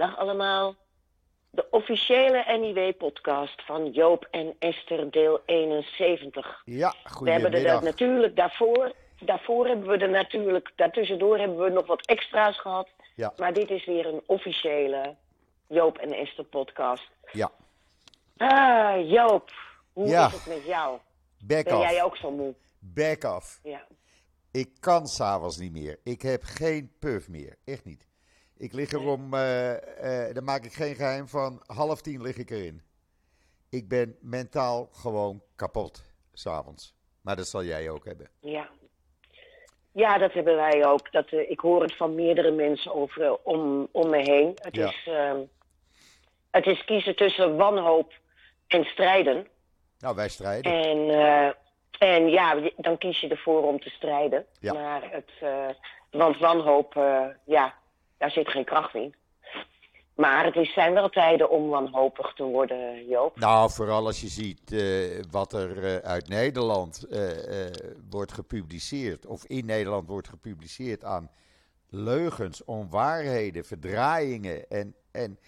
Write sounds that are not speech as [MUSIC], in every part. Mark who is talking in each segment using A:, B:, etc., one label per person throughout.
A: Dag allemaal. De officiële NIW-podcast van Joop en Esther, deel 71.
B: Ja,
A: We hebben er
B: goedemiddag.
A: natuurlijk daarvoor, daarvoor hebben we er natuurlijk, daartussendoor hebben we nog wat extra's gehad.
B: Ja,
A: Maar dit is weer een officiële Joop en Esther podcast.
B: ja.
A: Ah, Joop, hoe
B: Ja.
A: is het met jou?
B: Back
A: Ben jij ook zo moe?
B: Back off.
A: Ja.
B: Ik kan s'avonds niet meer. Ik heb geen puff meer. Echt niet. Ik lig er om, eh, eh, daar maak ik geen geheim van, half tien lig ik erin. Ik ben mentaal gewoon kapot, s'avonds. Maar dat zal jij ook hebben.
A: Ja. Ja, dat hebben wij ook. Dat, eh, ik hoor het van meerdere mensen over, om, om me heen. Het,
B: Ja.
A: is, ehm, het is kiezen tussen wanhoop en strijden.
B: Nou, wij strijden.
A: En, en ja, dan kies je ervoor om te strijden.
B: Ja.
A: Maar het, want wanhoop, ja, daar zit geen kracht in. Maar het is, zijn wel tijden om wanhopig te worden, Joop.
B: Nou, vooral als je ziet eh, wat er eh, uit Nederland eh, wordt gepubliceerd, of in Nederland wordt gepubliceerd aan leugens, onwaarheden, verdraaiingen en, en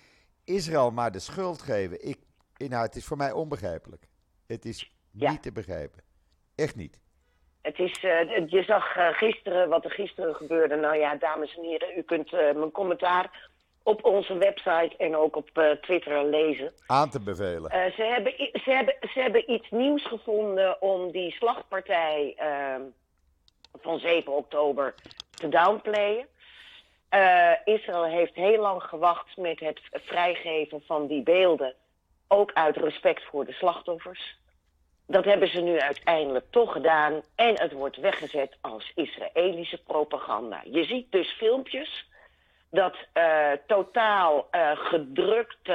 B: Israël maar de schuld geven. Ik, nou, het is voor mij onbegrijpelijk. Het is
A: Ja.
B: niet te begrijpen. Echt niet.
A: Het is, eh, je zag eh, gisteren wat er gisteren gebeurde. Nou ja, dames en heren, u kunt eh, mijn commentaar op onze website en ook op Twitter lezen.
B: Aan te bevelen.
A: Ze, hebben, ze, hebben, ze hebben iets nieuws gevonden om die slagpartij eh, van 7 oktober te downplayen. Israël heeft heel lang gewacht met het vrijgeven van die beelden. Ook uit respect voor de slachtoffers. Dat hebben ze nu uiteindelijk toch gedaan. En het wordt weggezet als Israëlische propaganda. Je ziet dus filmpjes dat eh, totaal eh, gedrukte,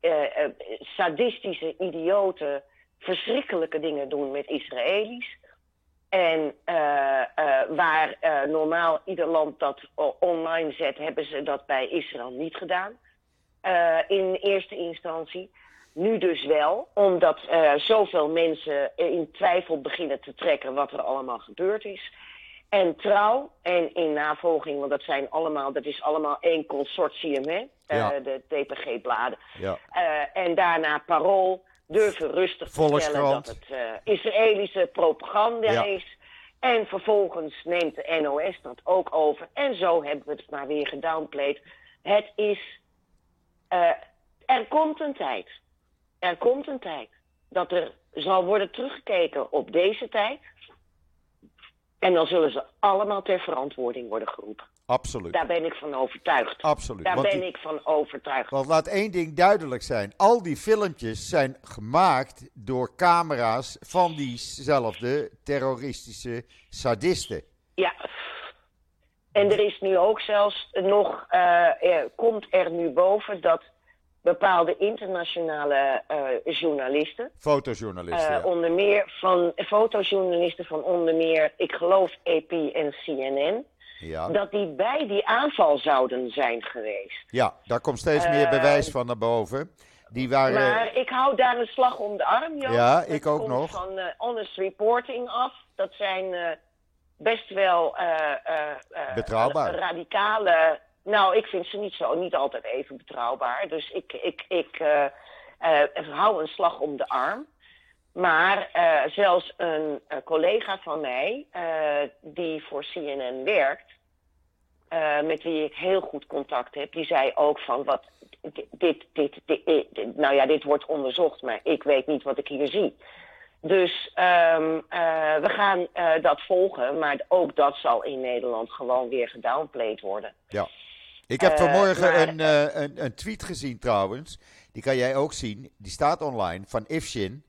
A: eh, sadistische idioten verschrikkelijke dingen doen met Israëli's. En waar normaal ieder land dat online zet, hebben ze dat bij Israël niet gedaan. In eerste instantie. Nu dus wel, omdat eh, zoveel mensen in twijfel beginnen te trekken wat er allemaal gebeurd is. En trouw en in navolging, want dat zijn allemaal, dat is allemaal één consortium, hè? Eh,
B: Ja.
A: de DPG-bladen.
B: Ja.
A: Eh, en daarna parool durven rustig te stellen dat het Israëlische propaganda
B: Ja.
A: is. En vervolgens neemt de NOS dat ook over. En zo hebben we het maar weer gedownplayed. Het is. er komt een tijd. Er komt een tijd dat er zal worden teruggekeken op deze tijd. En dan zullen ze allemaal ter verantwoording worden geroepen.
B: Absoluut.
A: Daar ben ik van overtuigd.
B: Absoluut.
A: Daar
B: Want
A: ben
B: die-
A: ik van overtuigd.
B: Want laat één ding duidelijk zijn. Al die filmpjes zijn gemaakt door camera's van diezelfde terroristische sadisten.
A: Ja. En er is nu ook zelfs nog, eh, er komt er nu boven dat bepaalde internationale eh, journalisten,
B: Fotojournalisten.
A: eh,
B: ja.
A: onder meer van fotojournalisten van onder meer, ik geloof AP en CNN,
B: ja.
A: dat die bij die aanval zouden zijn geweest.
B: ja, daar komt steeds meer
A: Eh,
B: bewijs van naar boven. Die waren.
A: Maar ik hou daar een slag om de arm, Joop.
B: Ja, ik ook
A: komt
B: nog.
A: van honest reporting af. Dat zijn best wel
B: Betrouwbaar.
A: radicale. Nou, ik vind ze niet zo, niet altijd even betrouwbaar. Dus ik, ik, ik eh, eh, hou een slag om de arm. Maar eh, zelfs een, collega van mij, die voor CNN werkt, met wie ik heel goed contact heb, die zei ook van wat dit, dit, dit, nou ja, dit wordt onderzocht, maar ik weet niet wat ik hier zie. Dus ehm, eh, we gaan dat volgen, maar ook dat zal in Nederland gewoon weer gedownplayed worden.
B: Ja. Ik heb
A: Eh,
B: vanmorgen
A: maar-
B: een, eh, een, een tweet gezien trouwens. Die kan jij ook zien. Die staat online van Ifshin.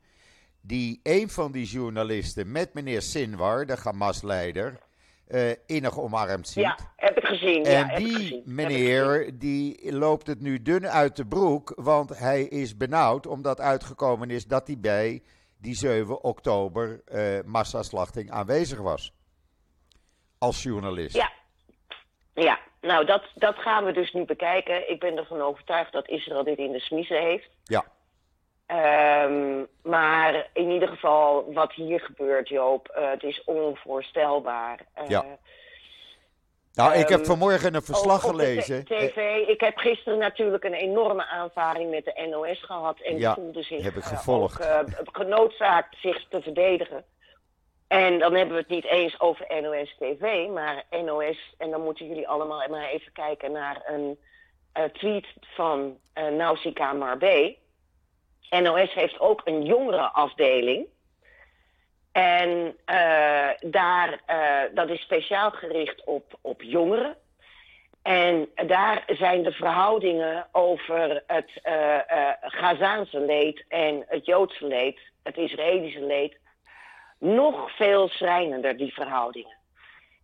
B: Die een van die journalisten met meneer Sinwar, de Hamas-leider, eh, innig omarmd ziet.
A: Ja, heb ik gezien.
B: En die
A: gezien,
B: meneer, die loopt het nu dun uit de broek, want hij is benauwd omdat uitgekomen is dat hij bij die 7 oktober eh massaslachting aanwezig was. Als journalist.
A: Ja, ja. nou dat, dat gaan we dus nu bekijken. Ik ben ervan overtuigd dat Israël dit in de smiezen heeft.
B: Ja.
A: Ehm, maar in ieder geval, wat hier gebeurt, Joop, eh, het is onvoorstelbaar. Eh,
B: Ja. Nou, ik heb
A: Ehm,
B: vanmorgen een verslag
A: Op- op de
B: gelezen.
A: TV. Ik heb gisteren natuurlijk een enorme aanvaring met de NOS gehad. En
B: Ja,
A: die voelde zich
B: heb ik gevolgd.
A: ook, eh, genoodzaakt zich te verdedigen. En dan hebben we het niet eens over NOS TV, maar NOS. En dan moeten jullie allemaal maar even kijken naar een eh, tweet van eh Nausicaa. NOS heeft ook een jongerenafdeling. En eh, daar, dat is speciaal gericht op, op jongeren. En daar zijn de verhoudingen over het Gazaanse leed en het Joodse leed, het Israëlische leed, nog veel schrijnender, die verhoudingen.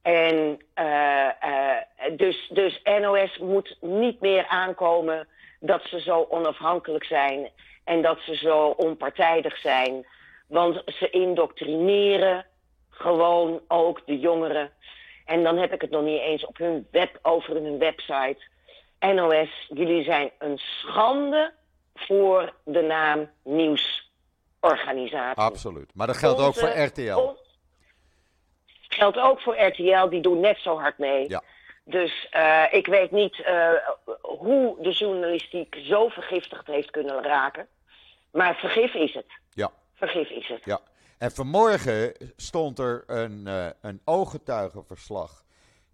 A: En eh, eh, dus, dus NOS moet niet meer aankomen dat ze zo onafhankelijk zijn en dat ze zo onpartijdig zijn. Want ze indoctrineren gewoon ook de jongeren. En dan heb ik het nog niet eens op hun web, over hun website. NOS, jullie zijn een schande voor de naam nieuwsorganisatie.
B: Absoluut. Maar dat geldt ook voor RTL.
A: on- geldt ook voor RTL, die doen net zo hard mee.
B: Ja.
A: Dus eh, ik weet niet eh, hoe de journalistiek zo vergiftigd heeft kunnen raken. Maar vergif is het.
B: Ja.
A: Vergif is het.
B: Ja. En vanmorgen stond er een, eh, een ooggetuigenverslag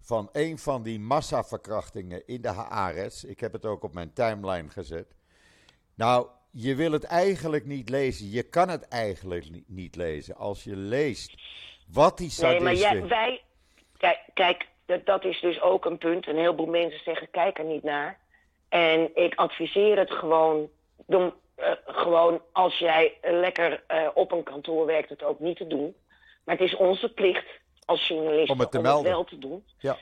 B: van een van die massaverkrachtingen in de Haaretz. Ik heb het ook op mijn timeline gezet. Nou, je wil het eigenlijk niet lezen. Je kan het eigenlijk ni- niet lezen. Als je leest wat die
A: Nee, maar
B: sadisten...
A: jij, wij. Kijk, kijk dat, dat is dus ook een punt. Een heleboel mensen zeggen: kijk er niet naar. En ik adviseer het gewoon. Eh, gewoon als jij lekker eh, op een kantoor werkt, het ook niet te doen. Maar het is onze plicht als journalisten
B: Om het te melden.
A: wel te doen.
B: Ja.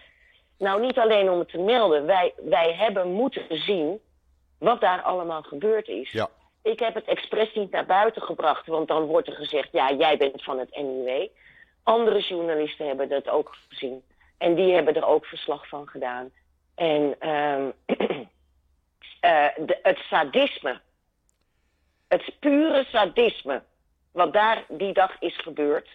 A: Nou, niet alleen om het te melden. Wij, wij hebben moeten zien wat daar allemaal gebeurd is.
B: Ja.
A: Ik heb het expres niet naar buiten gebracht, want dan wordt er gezegd: ja, jij bent van het NIW. Andere journalisten hebben dat ook gezien. En die hebben er ook verslag van gedaan. En ehm, [CLEARS THROAT] eh, het sadisme, het pure sadisme, wat daar die dag is gebeurd,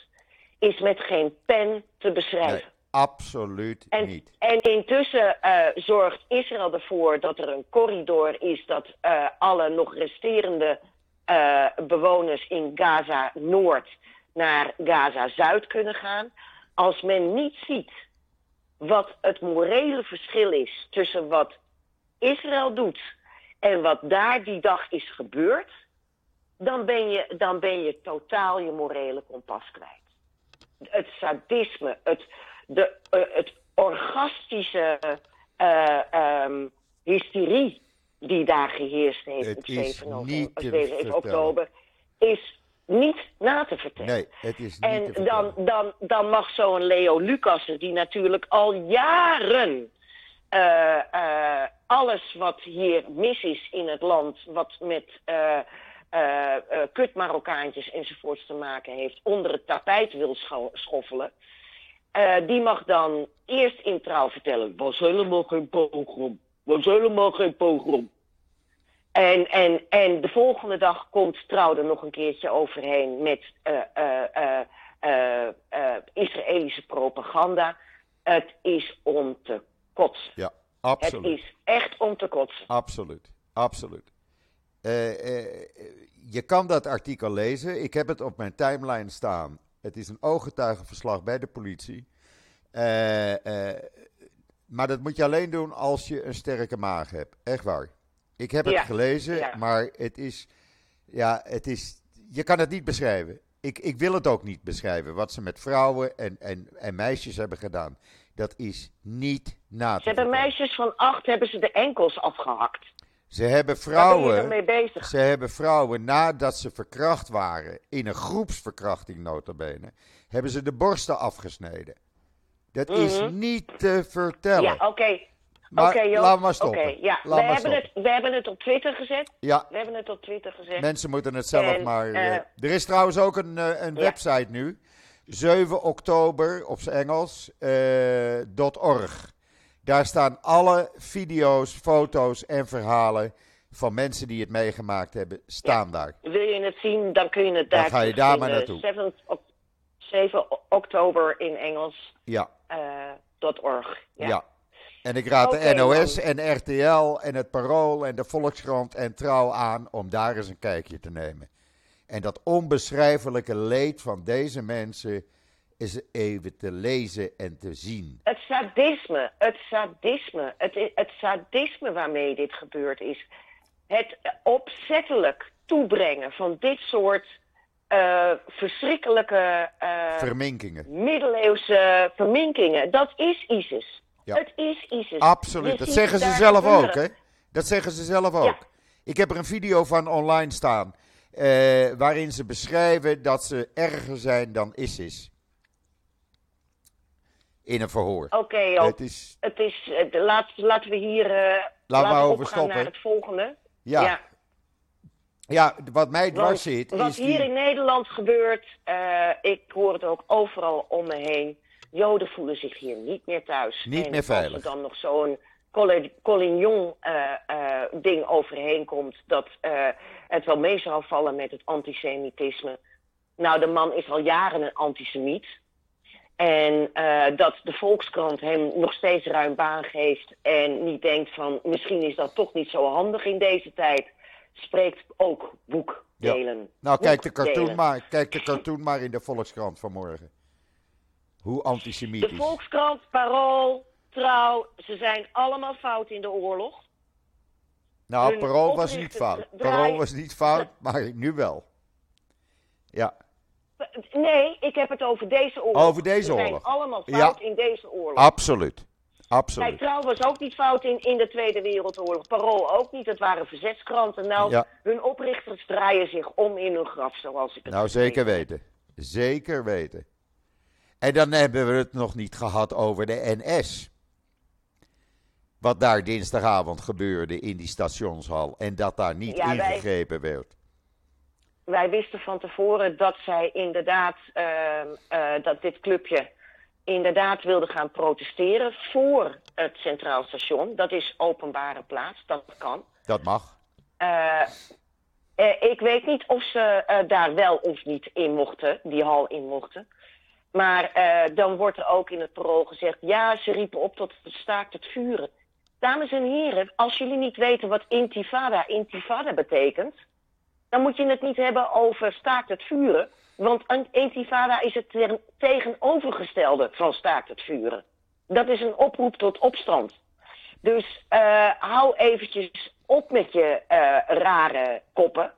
A: is met geen pen te beschrijven.
B: Absoluut
A: En,
B: niet.
A: en intussen eh, zorgt Israël ervoor dat er een corridor is dat eh, alle nog resterende eh, bewoners in Gaza Noord naar Gaza Zuid kunnen gaan. Als men niet ziet wat het morele verschil is tussen wat Israël doet en wat daar die dag is gebeurd, dan ben je, dan ben je totaal je morele kompas kwijt het sadisme, het, de, eh, het orgastische ehm, hysterie die daar geheerst heeft
B: Het
A: op
B: is
A: 7, november-
B: niet te
A: 7
B: vertellen.
A: oktober, is niet na te vertellen.
B: Nee, het is niet te
A: En
B: vertellen.
A: dan, dan, dan mag zo'n Leo Lucassen, die natuurlijk al jaren eh, alles wat hier mis is in het land, wat met eh, kut Marokkaantjes enzovoorts te maken heeft, onder het tapijt wil scho- schoffelen. Eh, die mag dan eerst in trouw vertellen, was helemaal geen pogrom, was helemaal geen pogrom. En, en, en de volgende dag komt Trouw er nog een keertje overheen met eh, eh, Israëlische propaganda. Het is om te kotsen.
B: Ja,
A: Het
B: absoluut.
A: is echt om te kotsen.
B: Absoluut, absoluut. Je kan dat artikel lezen. Ik heb het op mijn timeline staan. Het is een ooggetuigenverslag bij de politie. Eh, eh, maar dat moet je alleen doen als je een sterke maag hebt. Echt waar. Ik heb het gelezen,
A: ja.
B: maar het is, ja, het is. Je kan het niet beschrijven. Ik, ik wil het ook niet beschrijven. Wat ze met vrouwen en, en, en meisjes hebben gedaan. Dat is niet na te
A: Ze hebben meisjes van acht hebben ze de enkels afgehakt.
B: Ze hebben vrouwen.
A: bezig.
B: Ze hebben vrouwen nadat ze verkracht waren, in een groepsverkrachting notabene, hebben ze de borsten afgesneden. Dat is
A: Mhm.
B: niet te vertellen.
A: Ja, oké.
B: Maar
A: Oké, Joop.
B: laat maar stoppen.
A: Ja. We,
B: maar
A: hebben het, we hebben het op Twitter gezet.
B: Ja,
A: We hebben het op Twitter gezet.
B: mensen moeten het zelf
A: En,
B: maar...
A: eh,
B: eh, er is trouwens ook een, eh, een
A: Ja.
B: website nu, 7 oktober op zijn Engels, dot .org. Daar staan alle video's, foto's en verhalen van mensen die het meegemaakt hebben, staan daar.
A: Wil je het zien, dan kun je het
B: Dan
A: daar
B: ga je daar maar naartoe.
A: 7, ok- 7 oktober in Engels.
B: Ja,
A: Eh, NOS.org.
B: Ja.
A: Ja.
B: En ik raad de NOS en RTL en het Parool en de Volkskrant en Trouw aan om daar eens een kijkje te nemen. En dat onbeschrijfelijke leed van deze mensen is even te lezen en te zien.
A: Het sadisme, het sadisme, het, het sadisme waarmee dit gebeurd is. Het opzettelijk toebrengen van dit soort eh, verschrikkelijke eh,
B: Verminkingen.
A: middeleeuwse verminkingen. Dat is ISIS.
B: Ja.
A: Het is ISIS.
B: Absoluut.
A: Je
B: Dat zeggen ze zelf ook, hè? Dat zeggen ze zelf ook.
A: Ja.
B: Ik heb er een video van online staan. eh, waarin ze beschrijven dat ze erger zijn dan ISIS. In een verhoor.
A: Oké, Joop.
B: Het is.
A: Het is, eh, laat, laten we hier eh laten
B: maar
A: we
B: over
A: opgaan
B: stoppen.
A: naar het volgende.
B: Ja, ja. wat mij dwars
A: Want
B: zit.
A: wat
B: is die-
A: hier in Nederland gebeurt, eh, ik hoor het ook overal om me heen. Joden voelen zich hier niet meer thuis.
B: Niet
A: en
B: meer veilig.
A: Als er dan nog zo'n Col- Collignon eh, eh, ding overheen komt, dat het wel mee zou vallen met het antisemitisme. Nou, de man is al jaren een antisemiet. En eh, dat de Volkskrant hem nog steeds ruim baan geeft en niet denkt van misschien is dat toch niet zo handig in deze tijd, spreekt ook boekdelen.
B: Nou, kijk de, cartoon maar, kijk de cartoon maar in de Volkskrant vanmorgen. Hoe
A: De
B: antisemitisch.
A: Volkskrant, Parool, Trouw, ze zijn allemaal fout in de oorlog.
B: Nou,
A: hun
B: Parool was niet fout.
A: draai-
B: Parool was niet fout, maar nu wel. Ja,
A: Nee, ik heb het over deze oorlog.
B: Over deze
A: Ze zijn
B: oorlog.
A: allemaal fout
B: Ja.
A: in deze oorlog.
B: absoluut.
A: Kijk,
B: Absoluut.
A: Trouw was ook niet fout in, in de Tweede Wereldoorlog. Parool ook niet. Het waren verzetskranten. Nou,
B: Ja.
A: hun oprichters draaien zich om in hun graf, zoals ik het
B: Nou, zeker weten. Zeker weten. En dan hebben we het nog niet gehad over de NS. Wat daar dinsdagavond gebeurde in die stationshal. En dat daar niet
A: Ja, wij-
B: ingegrepen werd.
A: Wij wisten van tevoren dat zij inderdaad, ehm, eh, dat dit clubje inderdaad wilde gaan protesteren voor het Centraal Station. Dat is openbare plaats, dat kan.
B: Dat mag.
A: Eh, eh, ik weet niet of ze daar wel of niet in mochten, die hal in mochten. Maar dan wordt er ook in het parool gezegd, ja, ze riepen op tot het staakt het vuren. Dames en heren, als jullie niet weten wat intifada, intifada betekent, dan moet je het niet hebben over staakt het vuren. Want intifada is het tegenovergestelde van staakt het vuren. Dat is een oproep tot opstand. Dus eh, hou eventjes op met je eh, rare koppen.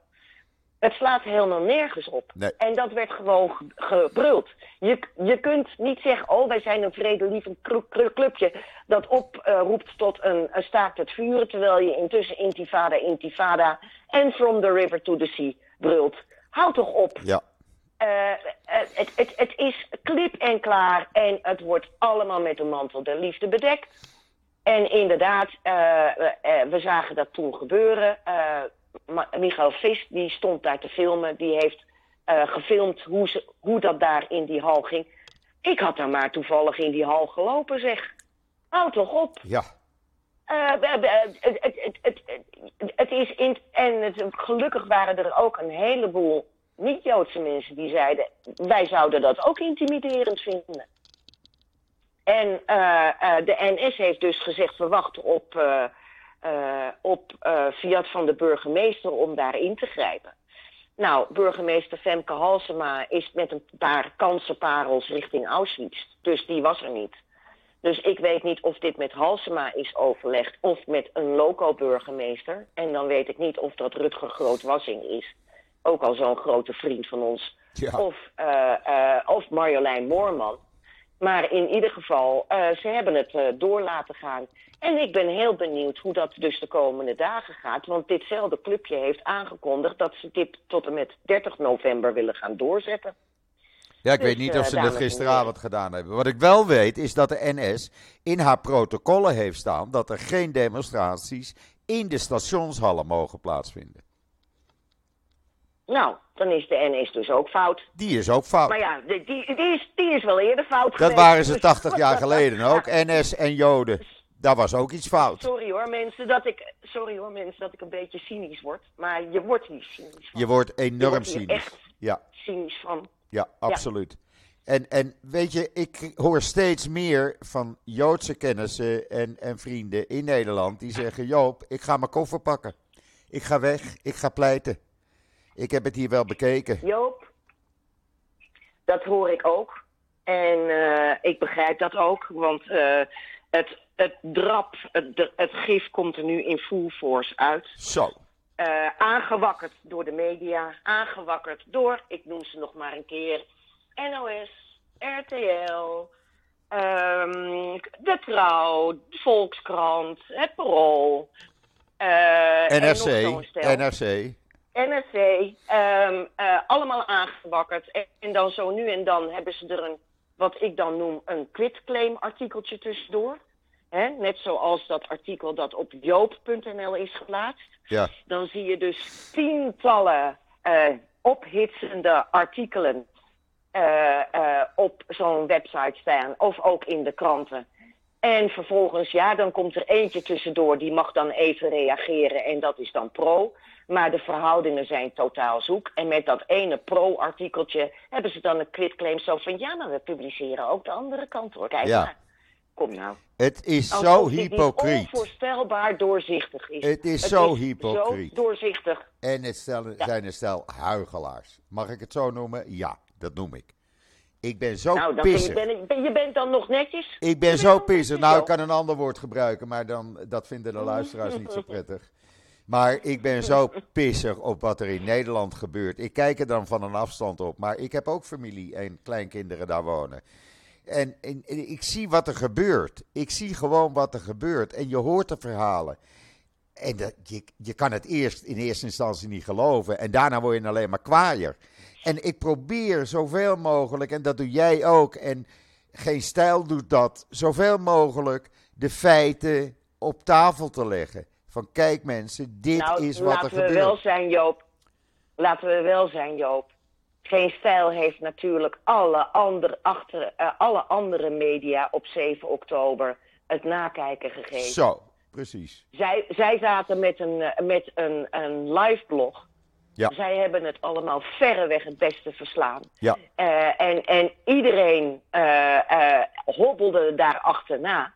A: Het slaat helemaal nergens op.
B: Nee.
A: En dat werd gewoon ge- gebruld. Je, je kunt niet zeggen, oh, wij zijn een vredelievend cl- cl- clubje dat oproept tot een, een staakt het vuren, terwijl je intussen intifada, intifada en from the river to the sea brult. Houd toch op.
B: Ja.
A: Eh, het, het, is klip en klaar en het wordt allemaal met de mantel der liefde bedekt. En inderdaad, eh, eh, we zagen dat toen gebeuren. Eh, Michael Vis die stond daar te filmen. Die heeft eh, gefilmd hoe, ze, hoe dat daar in die hal ging. Ik had daar maar toevallig in die hal gelopen, zeg. Houd toch op.
B: Ja.
A: Eh, we- het, is in, en het, gelukkig waren er ook een heleboel niet-Joodse mensen die zeiden: wij zouden dat ook intimiderend vinden. En eh, eh, de NS heeft dus gezegd: we wachten op, eh, eh, op eh, fiat van de burgemeester om daar in te grijpen. Nou, burgemeester Femke Halsema is met een paar kansenparels richting Auschwitz. Dus die was er niet. Dus ik weet niet of dit met Halsema is overlegd of met een loco-burgemeester. En dan weet ik niet of dat Rutger Grootwassing is. Ook al zo'n grote vriend van ons.
B: Ja.
A: Of, eh, eh, of Marjolein Moorman. Maar in ieder geval, eh, ze hebben het door laten gaan. En ik ben heel benieuwd hoe dat dus de komende dagen gaat. Want ditzelfde clubje heeft aangekondigd dat ze dit tot en met 30 november willen gaan doorzetten.
B: Ja, ik
A: Dus,
B: weet niet
A: eh,
B: of ze
A: dames
B: dat gisteravond gedaan hebben. Wat ik wel weet is dat de NS in haar protocollen heeft staan dat er geen demonstraties in de stationshallen mogen plaatsvinden.
A: Nou, dan is de NS dus ook fout.
B: Die is ook fout.
A: Maar ja, die, die, die is, die is wel eerder fout
B: Dat
A: geweest.
B: waren ze
A: Dus-
B: 80 jaar geleden ook. [LAUGHS] NS en Joden. Daar was ook iets fout.
A: Sorry hoor mensen dat ik, sorry hoor mensen dat ik een beetje cynisch word. Maar je wordt niet cynisch van.
B: Je wordt
A: Je
B: enorm
A: wordt
B: cynisch.
A: echt
B: Ja,
A: cynisch van.
B: Ja, absoluut. En, en weet je, ik hoor steeds meer van Joodse kennissen en, en vrienden in Nederland die zeggen: Joop, ik ga mijn koffer pakken. Ik ga weg, ik ga pleiten. Ik heb het hier wel bekeken.
A: Joop, dat hoor ik ook. En uh, ik begrijp dat ook, want uh, het, het drap, het, het gif komt er nu in full force uit.
B: Zo.
A: Uh, aangewakkerd door de media, aangewakkerd door, ik noem ze nog maar een keer, NOS, RTL, um, De Trouw, de Volkskrant, Het Parool.
B: NRC, NRC.
A: NRC, um, uh, allemaal aangewakkerd. En, en, dan zo nu en dan hebben ze er een, wat ik dan noem, een quitclaim artikeltje tussendoor. Hè? Net zoals dat artikel dat op joop.nl is geplaatst.
B: Ja.
A: Dan zie je dus tientallen uh, ophitsende artikelen uh, op zo'n website staan. Of ook in de kranten. En vervolgens, ja, dan komt er eentje tussendoor, die mag dan even reageren en dat is dan pro. Maar de verhoudingen zijn totaal zoek. En met dat ene pro-artikeltje hebben ze dan een quitclaim zo van... ja, maar we publiceren ook de andere kant hoor. Kijk
B: Ja.
A: maar. Kom nou.
B: Het is
A: Alsof
B: zo hypocriet.
A: onvoorstelbaar doorzichtig is.
B: Het is zo hypocriet.
A: zo doorzichtig.
B: En het stel, zijn een stel huigelaars. Mag ik het zo noemen? Ja, dat noem ik. Ik ben zo
A: nou, dan ben je,
B: pissig.
A: ben, je bent dan nog netjes.
B: Ik ben zo pissig. Nou, ik kan een ander woord gebruiken, maar dan, dat vinden de luisteraars niet zo [LAUGHS] prettig. Maar ik ben zo pissig op wat er in Nederland gebeurt. Ik kijk er dan van een afstand op. Maar ik heb ook familie en kleinkinderen daar wonen. En, en- en ik zie wat er gebeurt. Ik zie gewoon wat er gebeurt. En je hoort de verhalen. En dat, je, je kan het eerst in eerste instantie niet geloven. En daarna word je alleen maar kwaaier. En ik probeer zoveel mogelijk, en dat doe jij ook. En geen stijl doet dat. Zoveel mogelijk de feiten op tafel te leggen. Van kijk mensen, dit
A: nou,
B: is wat er
A: laten we
B: gebeurt.
A: wel zijn, Joop. Laten we wel zijn, Joop. Geen stijl heeft natuurlijk alle andere, achter, eh, alle andere media op 7 oktober het nakijken gegeven.
B: Zo, precies.
A: Zij, zij zaten met een, eh, met een, een live blog.
B: Ja.
A: Zij hebben het allemaal verreweg het beste verslaan.
B: Ja,
A: Eh, en, en iedereen hobbelde daar achterna.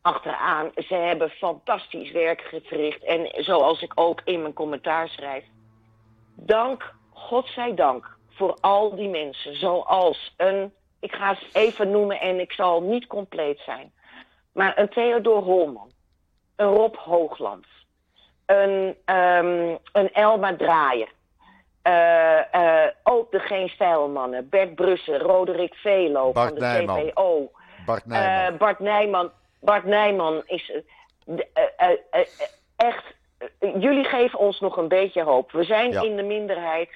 A: Achteraan. Ze hebben fantastisch werk verricht. En zoals ik ook in mijn commentaar schrijf. Dank, godzijdank, voor al die mensen. Zoals een, ik ga ze even noemen en ik zal niet compleet zijn. Maar een Theodor Holman. Een Rob Hoogland. Een, ehm, een Elma Draaier. Eh, eh, ook de Geen Stijlmannen. Bert Brussen, Roderick Velo
B: Bart
A: van de
B: Nijman.
A: CPO.
B: Bart Nijman.
A: Eh, Bart Nijman. Bart Nijman is echt. jullie geven ons nog een beetje hoop. We zijn
B: Ja.
A: in de minderheid.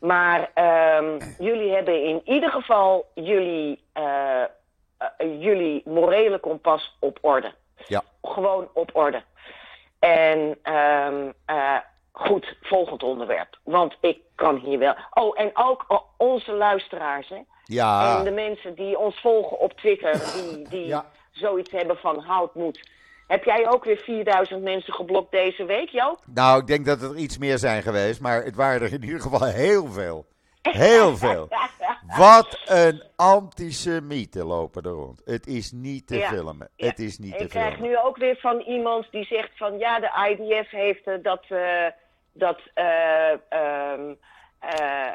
A: Maar ehm, jullie hebben in ieder geval jullie, eh, eh, jullie morele kompas op orde.
B: ja,
A: Gewoon op orde. En ehm, eh, goed, volgend onderwerp. Want ik kan hier wel. Oh, en ook onze luisteraars, hè?
B: ja.
A: En de mensen die ons volgen op Twitter, die, die
B: Ja.
A: zoiets hebben van hout moet. Heb jij ook weer 4000 mensen geblokt deze week, Joop?
B: Nou, ik denk dat er iets meer zijn geweest, maar het waren er in ieder geval heel veel. [LAUGHS] Heel veel. Wat een antisemieten lopen er rond. Het is niet te
A: Ja,
B: filmen.
A: ja.
B: Het is niet te
A: Ik krijg
B: filmen.
A: nu ook weer van iemand die zegt van ja, de IDF heeft eh, dat, eh, dat, eh, ehm, eh,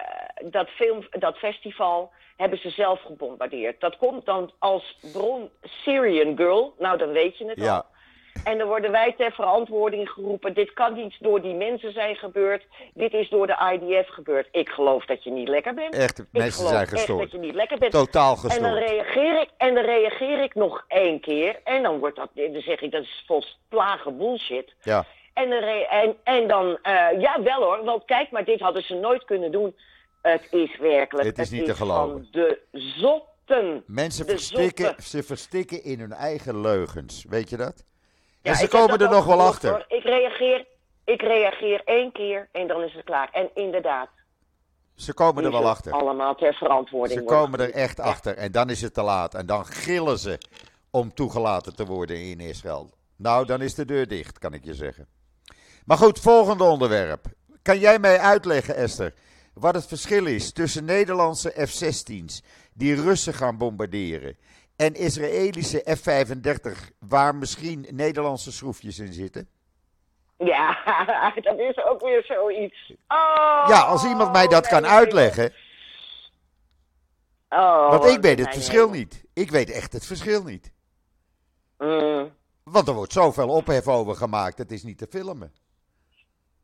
A: dat, film, dat festival hebben ze zelf gebombardeerd. Dat komt dan als bron Syrian Girl. Nou, dan weet je het al. En dan worden wij ter verantwoording geroepen. Dit kan niet door die mensen zijn gebeurd. Dit is door de IDF gebeurd. Ik geloof dat je niet lekker bent.
B: echt, mensen zijn
A: echt
B: gestoord.
A: dat je niet lekker bent.
B: Totaal
A: En dan
B: gestoord.
A: reageer ik, en dan reageer ik nog één keer. En dan wordt dat, dan zeg ik, dat is volslagen bullshit.
B: Ja,
A: En dan, en, en dan eh, ja wel hoor, want kijk maar, dit hadden ze nooit kunnen doen. Het is werkelijk,
B: Het is niet te geloven.
A: van de zotten.
B: mensen
A: De
B: verstikken, ze verstikken in hun eigen leugens. Weet je dat?
A: Ja,
B: en ze komen er nog wel achter.
A: hoor. Ik reageer, ik reageer één keer en dan is het klaar. En inderdaad,
B: Ze komen er wel achter.
A: allemaal ter verantwoording
B: Ze komen er echt achter. En dan is het te laat. En dan gillen ze om toegelaten te worden in Israël. Nou, dan is de deur dicht, kan ik je zeggen. Maar goed, volgende onderwerp. Kan jij mij uitleggen, Esther, wat het verschil is tussen Nederlandse F-16's die Russen gaan bombarderen en Israëlische F-35 waar misschien Nederlandse schroefjes in zitten?
A: Ja, [LAUGHS] dat is ook weer zoiets. Oh,
B: Ja, als iemand mij dat kan uitleggen,
A: Oh,
B: want ik weet het verschil niet. Ik weet echt het verschil niet.
A: Mm,
B: Want er wordt zoveel ophef over gemaakt, het is niet te filmen.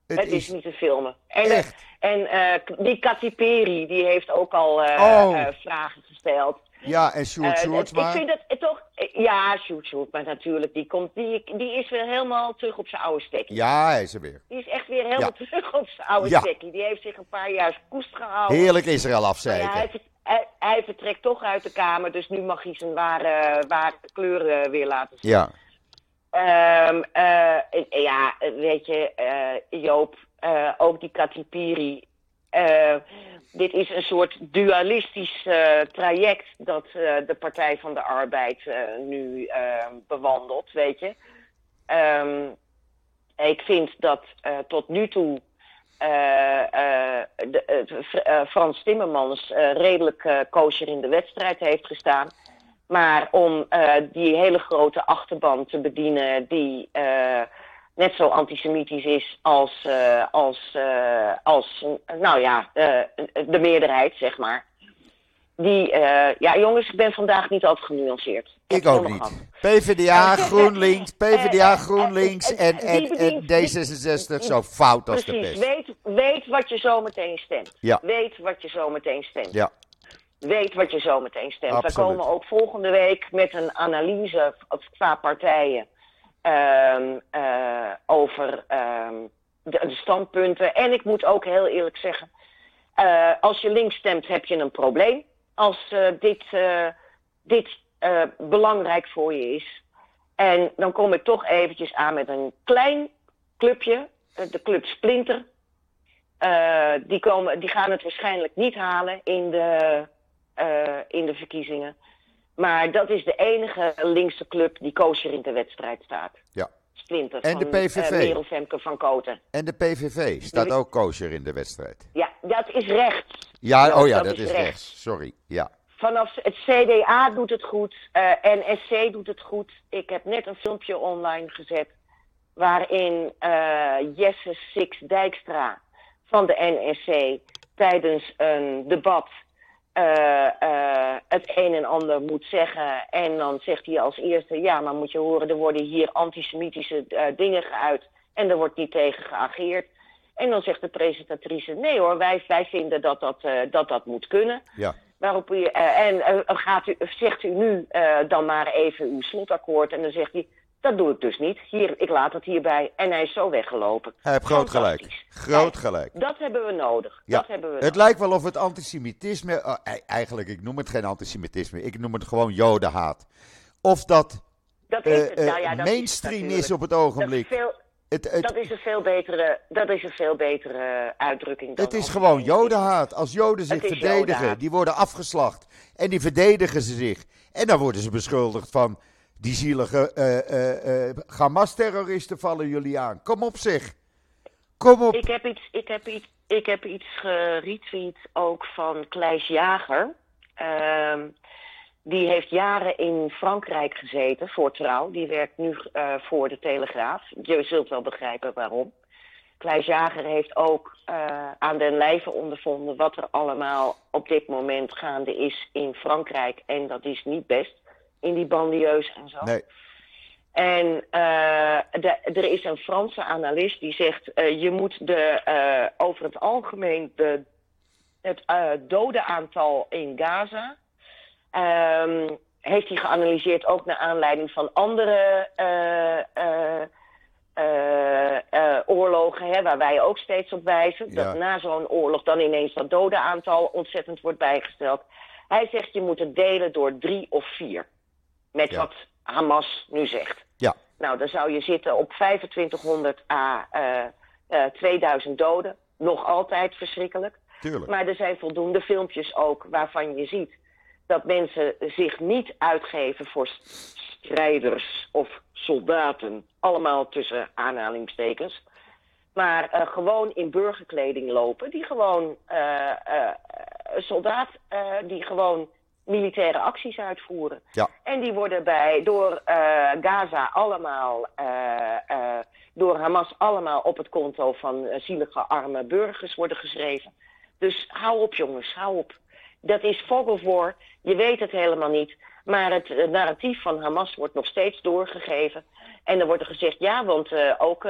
A: het is niet te filmen. En, eh,
B: Echt.
A: en eh, die Katy Perry, die heeft ook al eh,
B: Oh.
A: eh, vragen gesteld.
B: Ja, en Sjoerd
A: Eh,
B: Sjoerdsma.
A: Ik vind dat eh, toch... eh, Ja, shoot, shoot. Maar natuurlijk, die, komt, die, die is weer helemaal terug op zijn oude stekkie.
B: Ja, hij is er weer.
A: Die is echt weer helemaal
B: Ja.
A: terug op zijn oude
B: Ja.
A: stekkie. Die heeft zich een paar jaar koest gehouden.
B: Heerlijk Israël
A: Maar ja,
B: afzeiken.
A: hij, hij, hij vertrekt toch uit de kamer, dus nu mag hij zijn ware, ware kleuren weer laten zien.
B: Ja,
A: Ehm, eh, eh, ja, weet je, eh, Joop, eh, ook die Katipiri. Eh dit is een soort dualistisch eh, traject dat eh, de Partij van de Arbeid nu bewandelt, weet je. Ehm, ik vind dat tot nu toe de, Fr- Frans Timmermans redelijk kosher in de wedstrijd heeft gestaan. Maar om die hele grote achterban te bedienen, die net zo antisemitisch is als, eh, als, eh, als nou ja, eh, de meerderheid, zeg maar. Die, ja jongens, ik ben vandaag niet altijd genuanceerd.
B: ik ook niet. PvdA, GroenLinks, PvdA, GroenLinks en, en, en
A: bedient-
B: D66 zo fout als de
A: Precies,
B: pest.
A: weet, weet wat je zometeen stemt.
B: Ja.
A: Weet wat je zometeen stemt.
B: Ja,
A: Weet wat je zometeen stemt. We komen ook volgende week met een analyse qua partijen ehm, eh, over ehm, de, standpunten. En ik moet ook heel eerlijk zeggen, eh, als je links stemt heb je een probleem. Als eh, dit, dit belangrijk voor je is. En dan kom ik toch eventjes aan met een klein clubje, de club Splinter. Die, komen, die gaan het waarschijnlijk niet halen in de, in de verkiezingen. Maar dat is de enige linkse club die kosher in de wedstrijd staat.
B: ja.
A: Splinter.
B: En de
A: van,
B: PVV.
A: eh, Merel Femke van Koten.
B: En de PVV staat ook kosher in de wedstrijd.
A: Ja, dat is rechts.
B: Ja,
A: Ja,
B: oh ja,
A: dat
B: dat
A: is
B: is
A: rechts.
B: rechts. Sorry. Ja.
A: Vanaf het CDA doet het goed. eh NSC doet het goed. Ik heb net een filmpje online gezet. Waarin eh, Jesse Six Dijkstra van de NSC tijdens een debat eh, eh, het een en ander moet zeggen. En dan zegt hij als eerste: Ja, maar moet je horen, er worden hier antisemitische eh, dingen geuit. En er wordt niet tegen geageerd. En dan zegt de presentatrice: Nee hoor, wij, wij vinden dat dat, dat dat moet kunnen.
B: Ja.
A: Waarop u, en gaat u, zegt u nu dan maar even uw slotakkoord. En dan zegt hij, dat doe ik dus niet. Hier, ik laat het hierbij. En hij is zo weggelopen.
B: Hij heeft groot gelijk. Groot
A: Kijk,
B: gelijk.
A: Dat hebben we nodig.
B: Ja.
A: Dat hebben we
B: Het
A: nodig.
B: lijkt wel of het antisemitisme, oh, e- eigenlijk, ik noem het geen antisemitisme, ik noem het gewoon jodenhaat. Of dat
A: Dat
B: eh,
A: is het.
B: eh,
A: Nou ja, dat is
B: mainstream is op het
A: dat
B: ogenblik.
A: is, veel,
B: Het, het,
A: dat is een veel betere, dat is een veel betere uitdrukking. Dan
B: het is gewoon jodenhaat. Als joden zich verdedigen,
A: jodenhaat.
B: die worden afgeslacht. En die verdedigen ze zich. En dan worden ze beschuldigd van, die zielige eh, eh, Hamas-terroristen vallen jullie aan. Kom op zeg. Kom op.
A: Ik heb iets, ik heb iets, ik heb iets geretweet ook van Kleis Jager. Ehm, die heeft jaren in Frankrijk gezeten voor trouw. Die werkt nu voor de Telegraaf. Je zult wel begrijpen waarom. Kleis Jager heeft ook aan den lijve ondervonden wat er allemaal op dit moment gaande is in Frankrijk. En dat is niet best in die bandieus en zo.
B: Nee,
A: En eh, de- er is een Franse analist die zegt: eh, je moet de, eh, over het algemeen de, het dodenaantal in Gaza. ehm, heeft hij geanalyseerd ook naar aanleiding van andere oorlogen, hè, waar wij ook steeds op wijzen.
B: Ja.
A: Dat na zo'n oorlog dan ineens dat dodenaantal ontzettend wordt bijgesteld. Hij zegt: je moet het delen door drie of vier. Met
B: Ja.
A: wat Hamas nu zegt.
B: ja.
A: Nou, dan zou je zitten op 2500 à eh, eh, 2000 doden. Nog altijd verschrikkelijk.
B: Tuurlijk.
A: Maar er zijn voldoende filmpjes ook waarvan je ziet dat mensen zich niet uitgeven voor st- strijders of soldaten. Allemaal tussen aanhalingstekens. maar eh, gewoon in burgerkleding lopen. Die gewoon, eh, eh, een soldaat die gewoon militaire acties uitvoeren.
B: Ja.
A: En die worden bij, door eh, Gaza allemaal, eh, eh, door Hamas allemaal op het konto van zielige arme burgers worden geschreven. Dus hou op jongens, hou op. Dat is vogelvoor, je weet het helemaal niet. Maar het narratief van Hamas wordt nog steeds doorgegeven. En er wordt er gezegd, ja, want ook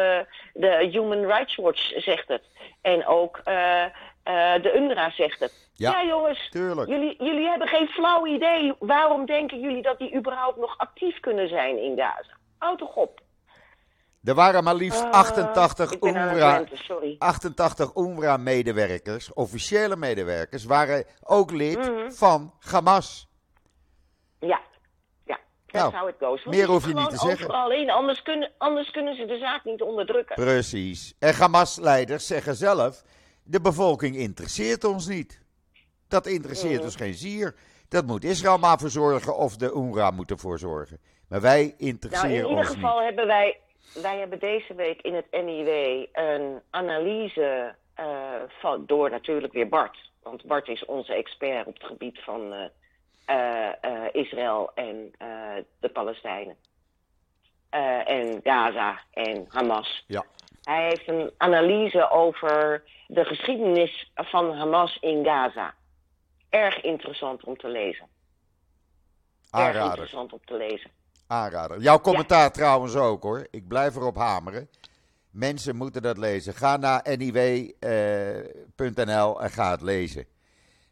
A: de Human Rights Watch zegt het. En ook eh, de UNRWA zegt het.
B: Ja,
A: Ja, jongens,
B: tuurlijk.
A: jullie, jullie hebben geen flauw idee. Waarom denken jullie dat die überhaupt nog actief kunnen zijn in Gaza? Houd toch op.
B: Er waren maar liefst
A: Ah,
B: 88
A: ik ben aan het
B: UNRWA. 88 UNRWA-medewerkers, officiële medewerkers, waren ook lid
A: Mhm.
B: van Hamas.
A: Ja, ja.
B: Nou,
A: goes.
B: Meer hoef je niet te zeggen.
A: In, anders kunnen, anders kunnen ze de zaak niet onderdrukken.
B: Precies. En Hamas-leiders zeggen zelf: de bevolking interesseert ons niet. Dat interesseert ons geen zier. Dat moet Israël maar voor zorgen of de UNRWA moet ervoor zorgen. Maar wij
A: Nou,
B: interesseren
A: in ieder
B: ons
A: geval
B: niet.
A: hebben wij, wij hebben deze week in het NIW een analyse eh, van, door natuurlijk weer Bart. Want Bart is onze expert op het gebied van eh, eh, Israël en de Palestijnen. En Gaza en Hamas.
B: Ja.
A: Hij heeft een analyse over de geschiedenis van Hamas in Gaza. Erg interessant om te lezen. Erg
B: Aanrader.
A: interessant om te lezen.
B: Aanrader. Jouw commentaar trouwens ook hoor. Ik blijf erop hameren. Mensen moeten dat lezen. Ga naar niw.nl en ga het lezen.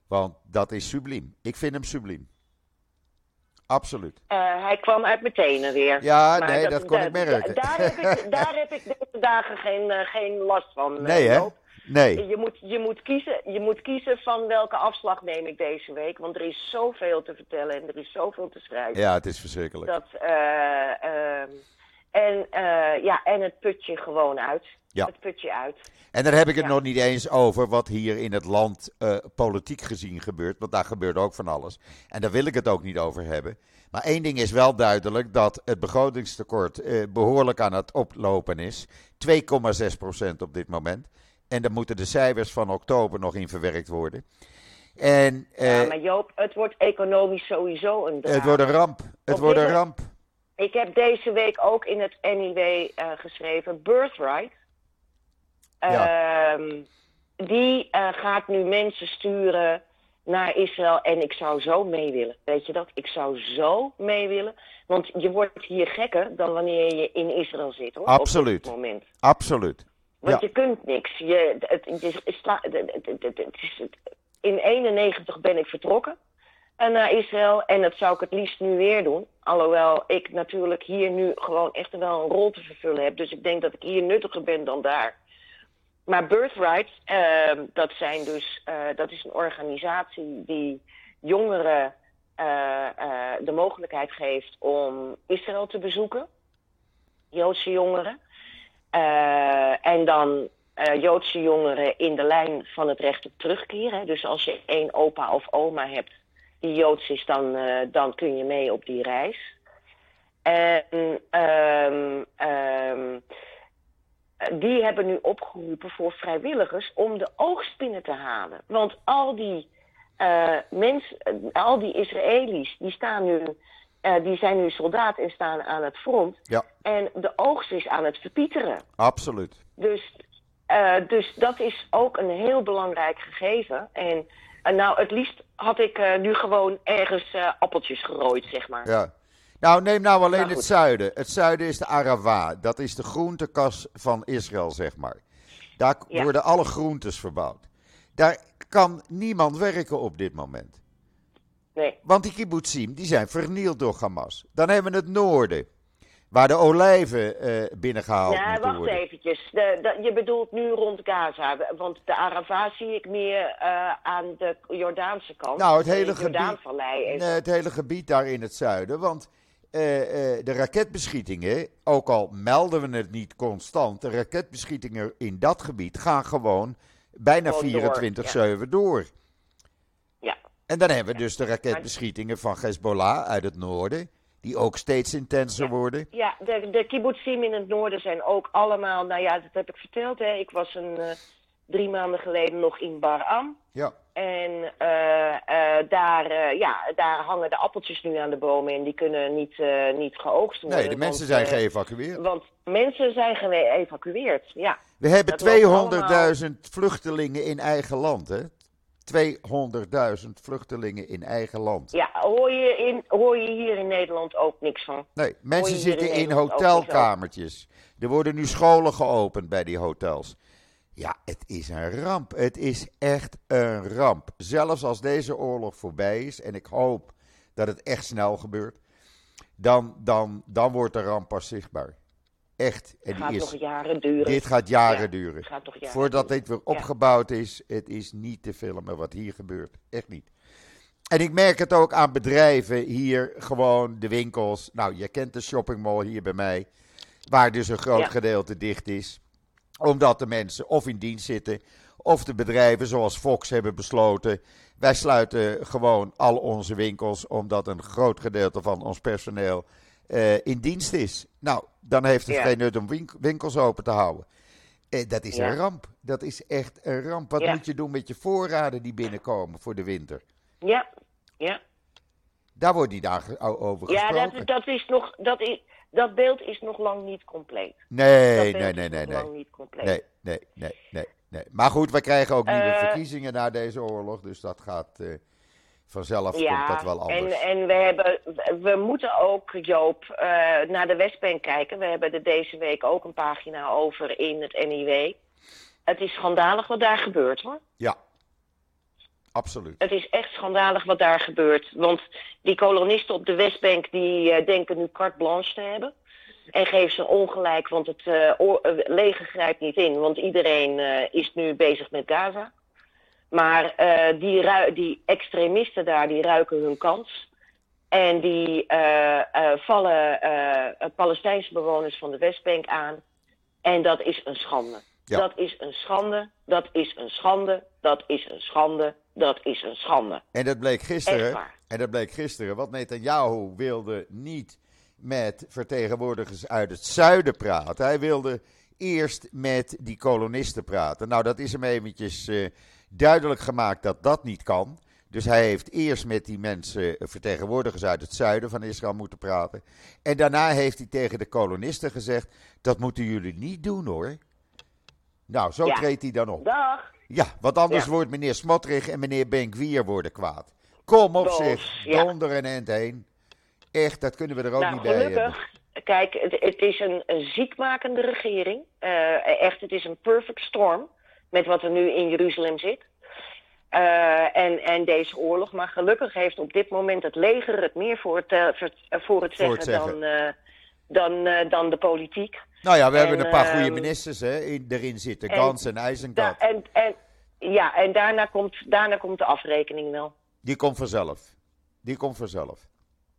B: Want dat is subliem. Ik vind hem subliem. Absoluut.
A: Eh, hij kwam uit mijn tenen weer.
B: Ja,
A: Maar
B: nee, dat kon ik merken.
A: da- daar, heb ik, daar heb ik deze dagen geen, eh, geen last van. eh,
B: Nee hè? Nee.
A: Je moet, je, moet kiezen, je moet kiezen van welke afslag neem ik deze week. Want er is zoveel te vertellen en er is zoveel te schrijven.
B: Ja, het is verschrikkelijk.
A: Dat, eh, ehm, en, ja, en het putje gewoon uit.
B: Ja.
A: Het putje uit.
B: En daar heb ik het
A: Ja.
B: nog niet eens over wat hier in het land eh, politiek gezien gebeurt. Want daar gebeurt ook van alles. En daar wil ik het ook niet over hebben. Maar één ding is wel duidelijk: dat het begrotingstekort eh, behoorlijk aan het oplopen is. 2,6% op dit moment. En dan moeten de cijfers van oktober nog in verwerkt worden. En eh,
A: ja, maar Joop, het wordt economisch sowieso een
B: het wordt een ramp. Het wordt een ramp.
A: Ik heb deze week ook in het NIW geschreven, Birthright.
B: Ja.
A: Ehm, die eh, gaat nu mensen sturen naar Israël en ik zou zo mee willen. Weet je dat? Ik zou zo mee willen. Want je wordt hier gekker dan wanneer je in Israël zit hoor.
B: Absoluut.
A: Op dit moment.
B: Absoluut.
A: Want
B: Ja.
A: je kunt niks. Je, het, is, is- in 91 ben ik vertrokken eh, naar Israël. En dat zou ik het liefst nu weer doen. Alhoewel ik natuurlijk hier nu gewoon echt wel een rol te vervullen heb. Dus ik denk dat ik hier nuttiger ben dan daar. Maar Birthright, ehm, dat, zijn dus, eh, dat is een organisatie die jongeren eh, eh, de mogelijkheid geeft om Israël te bezoeken. Joodse jongeren. En dan Joodse jongeren in de lijn van het recht op terugkeer. Hè. Dus als je één opa of oma hebt die Joods is, dan, dan kun je mee op die reis. En ehm, ehm, die hebben nu opgeroepen voor vrijwilligers om de oogst binnen te halen. Want al die, eh mensen, eh, al die Israëli's, die, staan nu, eh, die zijn nu soldaat en staan aan het front.
B: Ja,
A: En de oogst is aan het verpieteren.
B: absoluut.
A: Dus, eh, dus dat is ook een heel belangrijk gegeven. En eh, nou, het liefst had ik eh, nu gewoon ergens eh, appeltjes gerooid, zeg maar.
B: Ja. Nou, neem nou alleen
A: Maar
B: het zuiden. Het zuiden is de Arava. Dat is de groentekas van Israël, zeg maar. Daar
A: Ja.
B: worden alle groentes verbouwd. Daar kan niemand werken op dit moment.
A: Nee.
B: Want die kibbutzim die zijn vernield door Hamas. Dan hebben we het noorden, waar de olijven eh, binnengehaald
A: Ja,
B: moeten
A: wacht
B: worden.
A: eventjes. De, de- je bedoelt nu rond Gaza. Want de Arava zie ik meer eh, aan de Jordaanse kant.
B: Nou, het hele, gebied, nee, het hele gebied daar in het zuiden. Want eh, eh, de raketbeschietingen, ook al melden we het niet constant, de raketbeschietingen in dat gebied gaan gewoon bijna
A: Gewoon door,
B: 24-7 door.
A: Ja.
B: En dan hebben we dus de raketbeschietingen van Hezbollah uit het noorden. die ook steeds intenser worden.
A: Ja, de, de kibbutzim in het noorden zijn ook allemaal, nou ja, dat heb ik verteld. Hè. Ik was een, uh, drie maanden geleden nog in Bar-Am.
B: Ja.
A: En uh, uh, daar, ja, daar hangen de appeltjes nu aan de bomen en die kunnen niet, niet geoogst worden.
B: Nee, de mensen
A: want,
B: zijn geëvacueerd.
A: Want mensen zijn geëvacueerd, ja.
B: We hebben 200.000 vluchtelingen in eigen land, hè? 200.000 vluchtelingen in eigen land.
A: Ja, hoor je, in, hoor je hier in Nederland ook niks van?
B: Nee, mensen zitten in, in hotelkamertjes. Er worden nu scholen geopend bij die hotels. Ja, het is een ramp. Het is echt een ramp. Zelfs als deze oorlog voorbij is, en ik hoop dat het echt snel gebeurt, dan, dan, dan wordt de ramp pas zichtbaar. Echt.
A: En het gaat is, nog jaren duren.
B: Dit gaat jaren ja, duren.
A: Gaat toch jaren
B: Voordat
A: duren.
B: dit weer opgebouwd is, het is niet te filmen wat hier gebeurt. Echt niet. En ik merk het ook aan bedrijven hier, gewoon de winkels. Nou, je kent de shoppingmall hier bij mij, waar dus een groot
A: Ja.
B: gedeelte dicht is. Omdat de mensen of in dienst zitten, of de bedrijven zoals Fox hebben besloten. Wij sluiten gewoon al onze winkels, omdat een groot gedeelte van ons personeel eh, in dienst is. Nou, dan heeft het
A: Ja.
B: geen nut om wink- winkels open te houden. Eh, dat is
A: Ja.
B: een ramp. Dat is echt een ramp. Wat
A: Ja.
B: moet je doen met je voorraden die binnenkomen voor de winter?
A: Ja, ja.
B: Daar wordt niet over
A: Ja,
B: gesproken.
A: dat, dat, is nog, dat, is, dat beeld is nog lang niet compleet.
B: Nee, nee, nee, nee,
A: nog
B: nee.
A: lang niet compleet.
B: Nee, nee, nee, nee, nee. Maar goed, we krijgen ook nieuwe
A: Eh,
B: verkiezingen na deze oorlog. Dus dat gaat eh, vanzelf
A: Ja,
B: komt dat wel
A: en,
B: anders.
A: en we, hebben, we moeten ook, Joop, eh, naar de Westbank kijken. We hebben er deze week ook een pagina over in het NIW. Het is schandalig wat daar gebeurt, hoor.
B: Ja, absoluut.
A: Het is echt schandalig wat daar gebeurt. Want die kolonisten op de Westbank die eh, denken nu carte blanche te hebben. En geven ze ongelijk, want het eh, leger grijpt niet in. Want iedereen is nu bezig met Gaza. Maar die, die extremisten daar, die ruiken hun kans. En die vallen Palestijnse bewoners van de Westbank aan. En dat is een schande.
B: Ja.
A: Dat is een schande, dat is een schande, dat is een schande, dat is een schande.
B: En dat bleek gisteren. En dat bleek gisteren. Want Netanyahu wilde niet met vertegenwoordigers uit het zuiden praten. Hij wilde eerst met die kolonisten praten. Nou, dat is hem eventjes eh, duidelijk gemaakt dat dat niet kan. Dus hij heeft eerst met die mensen, eh, vertegenwoordigers uit het zuiden van Israël, moeten praten. En daarna heeft hij tegen de kolonisten gezegd: dat moeten jullie niet doen hoor. Nou, zo
A: Ja.
B: treedt hij dan op.
A: Dag.
B: Ja, want anders
A: Ja.
B: wordt meneer Smotrich en meneer Benkwier worden kwaad. Kom op
A: Boos,
B: zich, donder en end heen. Echt, dat kunnen we er ook
A: nou,
B: niet bij hebben.
A: gelukkig. Kijk, het, het is een, een ziekmakende regering. Eh, echt, het is een perfect storm met wat er nu in Jeruzalem zit. Eh, en, en deze oorlog. Maar gelukkig heeft op dit moment het leger het meer voor het, eh, voor, het- voor het
B: Voor
A: zeggen,
B: het zeggen.
A: Dan, dan, eh, dan de politiek.
B: Nou ja, we hebben
A: En,
B: een paar goede
A: ehm,
B: ministers hè, in, erin zitten.
A: en
B: Gans en
A: Da-
B: IJzenkat.
A: en, en, ja, en daarna komt, daarna komt de afrekening wel.
B: Die komt vanzelf. Die komt vanzelf.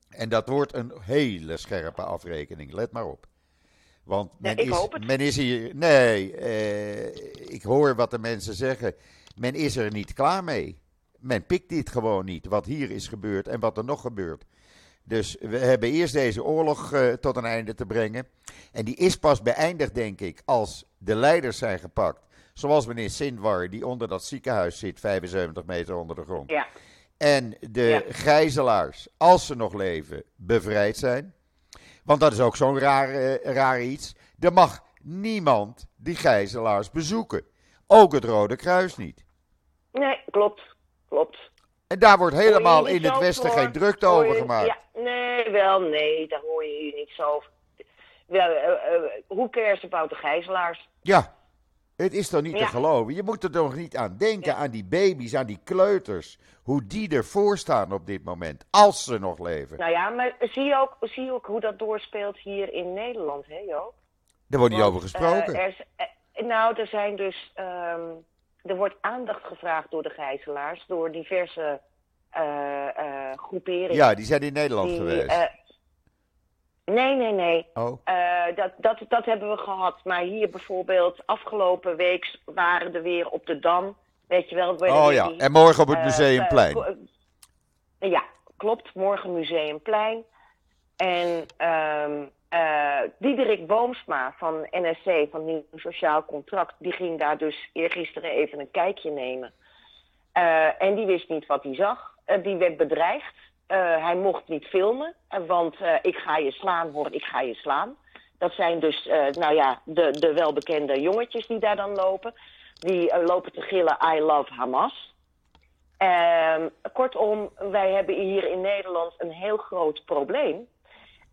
B: En dat wordt een hele scherpe afrekening, let maar op. Want men, is, men is hier. Nee, eh, ik hoor wat de mensen zeggen. Men is er niet klaar mee. Men pikt dit gewoon niet, wat hier is gebeurd en wat er nog gebeurt. Dus we hebben eerst deze oorlog eh, tot een einde te brengen. En die is pas beëindigd, denk ik, als de leiders zijn gepakt. Zoals meneer Sindwar, die onder dat ziekenhuis zit, 75 meter onder de grond.
A: Ja,
B: En de
A: Ja.
B: gijzelaars, als ze nog leven, bevrijd zijn. Want dat is ook zo'n raar, eh, raar iets. Er mag niemand die gijzelaars bezoeken. Ook het Rode Kruis niet.
A: nee, klopt. Klopt.
B: En daar wordt helemaal in het Westen
A: voor?
B: geen drukte over gemaakt.
A: Ja, nee, wel, nee, daar hoor je hier niet zo over. Wel, eh, eh, hoe cares about de gijzelaars?
B: Ja, het is toch niet te geloven. Je moet er toch niet aan denken,
A: Ja.
B: aan die baby's, aan die kleuters. Hoe die ervoor staan op dit moment, als ze nog leven.
A: Nou ja, maar zie je ook, zie je ook hoe dat doorspeelt hier in Nederland, hè Joop?
B: Daar wordt niet over gesproken.
A: er eh, nou, er zijn dus. ehm, er wordt aandacht gevraagd door de gijzelaars, door diverse eh, eh, groeperingen.
B: ja, die zijn in Nederland
A: die,
B: geweest.
A: eh, nee, nee, nee.
B: oh,
A: dat, dat, dat hebben we gehad. Maar hier bijvoorbeeld, afgelopen week waren er weer op de Dam. Weet je wel?
B: oh ja,
A: die,
B: en morgen op het Museumplein.
A: ja, klopt. Morgen Museumplein. En ehm eh Diederik Boomsma van NSC, van Nieuw Sociaal Contract, die ging daar dus eergisteren even een kijkje nemen. Eh, en die wist niet wat hij zag. Eh, die werd bedreigd. Hij mocht niet filmen, want ik ga je slaan, hoor, ik ga je slaan. Dat zijn dus, nou ja, de, de welbekende jongetjes die daar dan lopen. Die lopen te gillen, I love Hamas. Ehm, kortom, wij hebben hier in Nederland een heel groot probleem.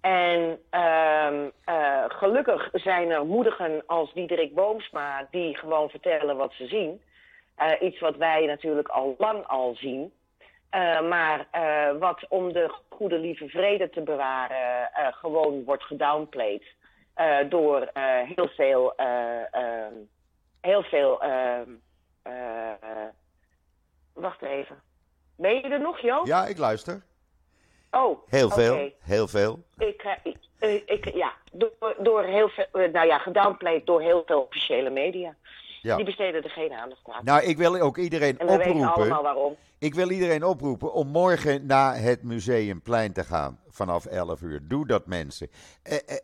A: En ehm, eh, gelukkig zijn er moedigen als Diederik Boomsma die gewoon vertellen wat ze zien. Eh, iets wat wij natuurlijk al lang al zien. Eh, maar wat om de goede lieve vrede te bewaren gewoon wordt gedownplayed. door heel veel, eh, ehm, heel veel, ehm, eh, eh, wacht even. Ben je er nog, Joop?
B: Ja, ik luister.
A: Oh,
B: Heel veel, heel veel.
A: Ik, eh, ik, eh, ik, ja, door, door heel veel, eh, nou ja, gedownplayed door heel veel officiële media.
B: Ja.
A: Die besteden er geen aandacht aan.
B: Nou, ik wil ook iedereen
A: en we weten allemaal waarom.
B: Ik wil iedereen oproepen om morgen naar het Museumplein te gaan vanaf 11 uur. Doe dat, mensen. Eh, eh,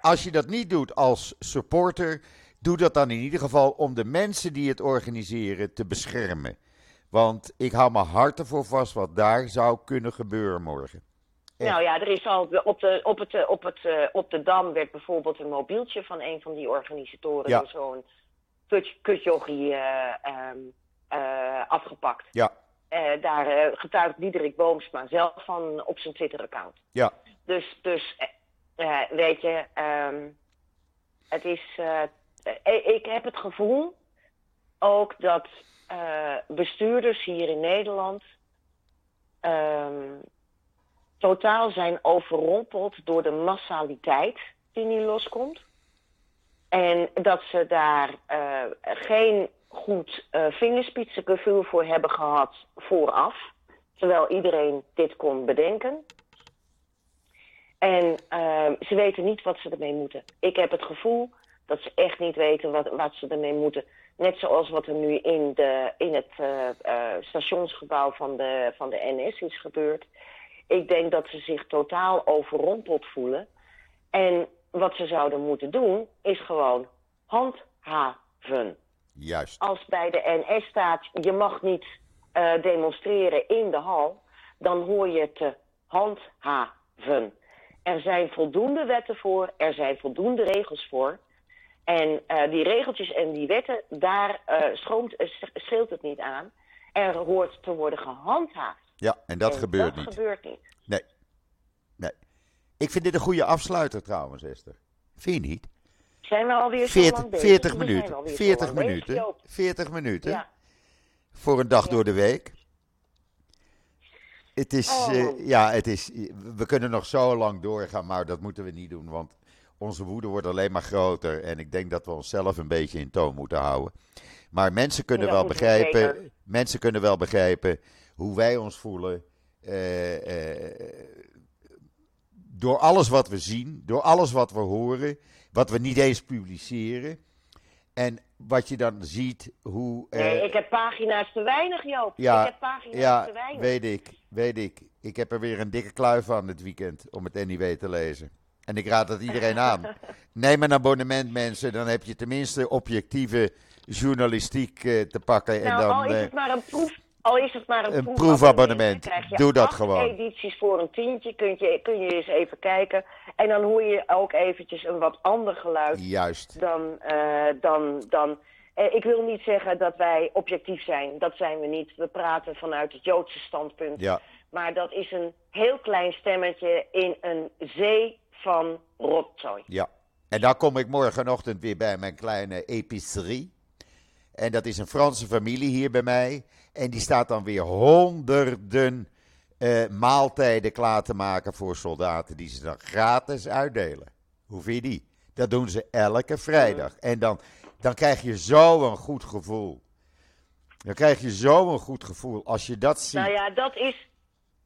B: als je dat niet doet als supporter, doe dat dan in ieder geval om de mensen die het organiseren te beschermen. Want ik hou mijn hart ervoor vast wat daar zou kunnen gebeuren morgen.
A: Nou ja, er is al op de, op, het, eh, op, het, eh, op de Dam werd bijvoorbeeld een mobieltje van een van die organisatoren
B: Ja.
A: door zo'n kut, kutjochie eh, ehm, eh, afgepakt.
B: Ja,
A: Eh, daar getuigt Diederik Boomsma zelf van op zijn Twitter-account.
B: ja,
A: Dus, dus weet je, ehm, het is. ik heb het gevoel ook dat bestuurders hier in Nederland ehm, totaal zijn overrompeld door de massaliteit die nu loskomt. En dat ze daar eh, geen goed vingerspitsengevoel voor hebben gehad vooraf. Terwijl iedereen dit kon bedenken. En ehm, ze weten niet wat ze ermee moeten. Ik heb het gevoel dat ze echt niet weten wat, wat ze ermee moeten. Net zoals wat er nu in, de, in het eh, stationsgebouw van de, van de NS is gebeurd. Ik denk dat ze zich totaal overrompeld voelen. En wat ze zouden moeten doen, is gewoon handhaven.
B: juist.
A: Als bij de NS staat, je mag niet eh, demonstreren in de hal, dan hoor je te handhaven. Er zijn voldoende wetten voor, er zijn voldoende regels voor. En eh, die regeltjes en die wetten, daar eh, schroomt, scheelt het niet aan. Er hoort te worden gehandhaafd.
B: Ja, en dat
A: En
B: gebeurt
A: dat
B: niet.
A: gebeurt niet.
B: Nee. Nee. Ik vind dit een goede afsluiter trouwens, Esther. Vind je niet?
A: Zijn we alweer zo
B: 40,
A: lang bezig?
B: 40
A: We zijn
B: minuten.
A: alweer zo
B: 40
A: lang bezig,
B: minuten.
A: Joop.
B: 40 minuten.
A: Ja.
B: Voor een dag
A: Ja.
B: door de week. Het is,
A: Oh.
B: eh, ja, het is, we kunnen nog zo lang doorgaan, maar dat moeten we niet doen, want onze woede wordt alleen maar groter en ik denk dat we onszelf een beetje in toon moeten houden. Maar mensen kunnen
A: Dat
B: wel begrijpen, mensen kunnen wel begrijpen hoe wij ons voelen. eh, eh, door alles wat we zien, door alles wat we horen, wat we niet eens publiceren. En wat je dan ziet, hoe. eh,
A: Nee, ik heb pagina's te weinig, Joop.
B: ja,
A: ik heb pagina's
B: ja,
A: te weinig.
B: weet ik, weet ik. Ik heb er weer een dikke kluif van dit weekend om het NIW te lezen. En ik raad het iedereen aan. [LAUGHS] Neem een abonnement, mensen. Dan heb je tenminste objectieve journalistiek te pakken. En
A: nou,
B: dan,
A: al is het maar een proef. Al is het maar een,
B: een
A: proefabonnement,
B: Doe dat gewoon.
A: edities voor een tientje. Kun je, kun je eens even kijken. En dan hoor je ook eventjes een wat ander geluid
B: juist.
A: dan... eh, dan, dan eh, ik wil niet zeggen dat wij objectief zijn. Dat zijn we niet. We praten vanuit het Joodse standpunt.
B: Ja,
A: Maar dat is een heel klein stemmetje in een zee van rotzooi.
B: ja. En dan kom ik morgenochtend weer bij mijn kleine epicerie. En dat is een Franse familie hier bij mij. En die staat dan weer honderden eh, maaltijden klaar te maken voor soldaten. Die ze dan gratis uitdelen. Hoe vind je die? Dat doen ze elke vrijdag. En dan, dan krijg je zo een goed gevoel. Dan krijg je zo een goed gevoel als je dat ziet.
A: Nou ja, dat is,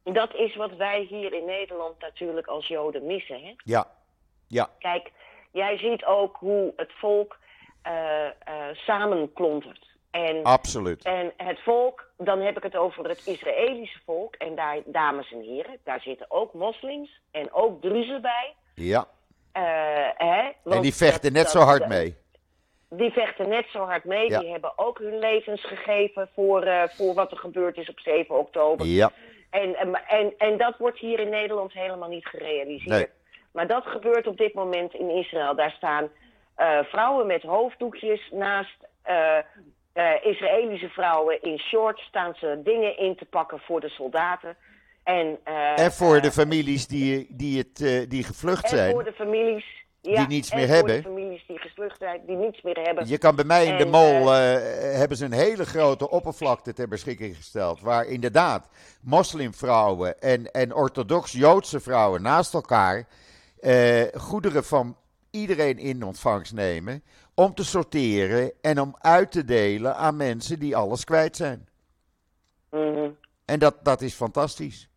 A: dat is wat wij hier in Nederland natuurlijk als Joden missen. Hè?
B: Ja, ja,
A: Kijk, jij ziet ook hoe het volk eh, eh, samenklontert. En,
B: Absoluut.
A: en het volk, dan heb ik het over het Israëlische volk. En daar, dames en heren, daar zitten ook moslims en ook druzen bij.
B: Ja.
A: Eh, hè,
B: En die vechten net
A: dat-
B: zo hard mee.
A: Die vechten net zo hard mee.
B: Ja.
A: Die hebben ook hun levens gegeven voor, eh, voor wat er gebeurd is op 7 oktober.
B: Ja.
A: En, en, en, en dat wordt hier in Nederland helemaal niet gerealiseerd.
B: Nee.
A: Maar dat gebeurt op dit moment in Israël. Daar staan eh, vrouwen met hoofddoekjes naast eh, Israëlische vrouwen in shorts. Staan ze dingen in te pakken voor de soldaten. En, eh,
B: En voor de
A: eh,
B: families die, die, het, die gevlucht
A: en
B: zijn.
A: voor de families ja,
B: Die niets
A: en
B: meer
A: voor
B: hebben.
A: de families die gevlucht zijn, die niets meer hebben.
B: Je kan bij mij in de
A: En,
B: mol hebben ze een hele grote oppervlakte ter beschikking gesteld. Waar inderdaad moslimvrouwen en, en orthodox-Joodse vrouwen naast elkaar goederen van iedereen in ontvangst nemen. Om te sorteren en om uit te delen aan mensen die alles kwijt zijn.
A: Mhm.
B: En dat, dat is fantastisch.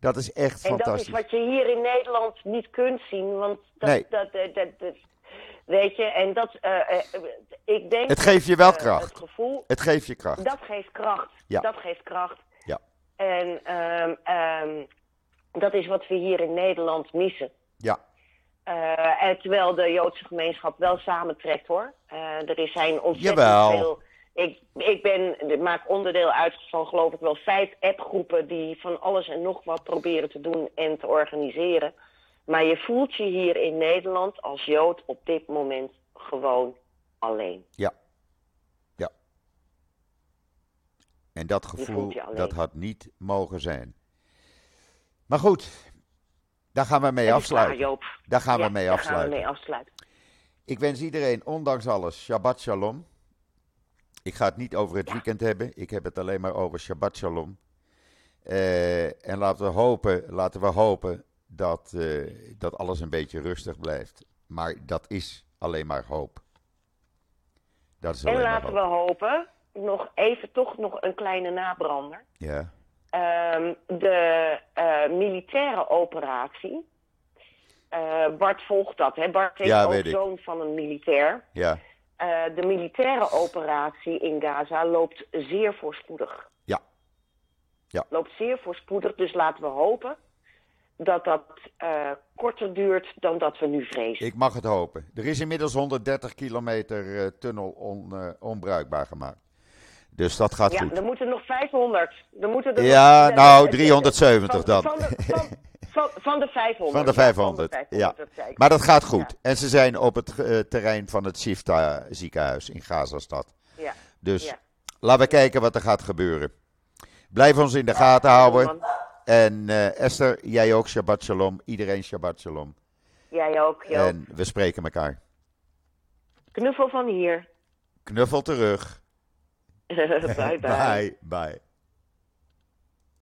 B: Dat is echt
A: En dat is
B: fantastisch.
A: wat je hier in Nederland niet kunt zien, want dat,
B: Nee.
A: dat, dat, dat, dat- weet je, en dat, eh, eh, ik denk...
B: Het geeft je wel
A: eh,
B: kracht.
A: Het gevoel,
B: Het geeft je kracht.
A: dat geeft kracht.
B: Ja.
A: Dat geeft kracht.
B: Ja.
A: En ehm, ehm, dat is wat we hier in Nederland missen.
B: Ja.
A: En terwijl de Joodse gemeenschap wel samentrekt hoor. Eh, er is- zijn ontzettend
B: Jawel.
A: veel. Ik, ik ben, ik maak onderdeel uit van geloof ik wel vijf appgroepen die van alles en nog wat proberen te doen en te organiseren. Maar je voelt je hier in Nederland als Jood op dit moment gewoon alleen.
B: Ja. Ja. En dat gevoel, dat had niet mogen zijn. Maar goed, daar gaan we mee
A: klaar,
B: afsluiten.
A: Joop.
B: Daar gaan
A: Ja,
B: we mee
A: daar
B: afsluiten.
A: Gaan we mee afsluiten.
B: Ik wens iedereen, ondanks alles, Shabbat Shalom. Ik ga het niet over het weekend hebben. Ik heb het alleen maar over Shabbat Shalom. Eh, en laten we hopen, laten we hopen dat, eh, dat alles een beetje rustig blijft. Maar dat is alleen maar hoop. Dat is alleen
A: En laten we hopen, nog even toch nog een kleine nabrander.
B: Ja,
A: Ehm, de eh, militaire operatie. eh, Bart volgt dat, hè? Bart is
B: Ja,
A: ook zoon van een militair.
B: ja,
A: Eh, de militaire operatie in Gaza loopt zeer voorspoedig.
B: ja. Ja.
A: Loopt zeer voorspoedig, dus laten we hopen dat dat korter duurt dan dat we nu vrezen.
B: Ik mag het hopen. Er is inmiddels 130 kilometer tunnel on, onbruikbaar gemaakt. Dus dat gaat
A: ja,
B: goed.
A: er moeten nog 500. Er moeten er
B: Ja,
A: nog,
B: nou,
A: eh,
B: 370
A: van,
B: dan.
A: Van de, van, van, van de 500.
B: Van de
A: ja,
B: 500, ja.
A: dat.
B: Maar dat gaat goed. En ze zijn op het eh, terrein van het Shifta ziekenhuis in Gazastad.
A: Ja.
B: Dus
A: Ja.
B: laten we kijken wat er gaat gebeuren. Blijf ons in de gaten houden. En eh, Esther, jij ook Shabbat Shalom. Iedereen Shabbat Shalom.
A: Jij ook.
B: En we spreken elkaar.
A: Knuffel van hier.
B: Knuffel terug. [LAUGHS]
A: bye bye.
B: Bye. Bye.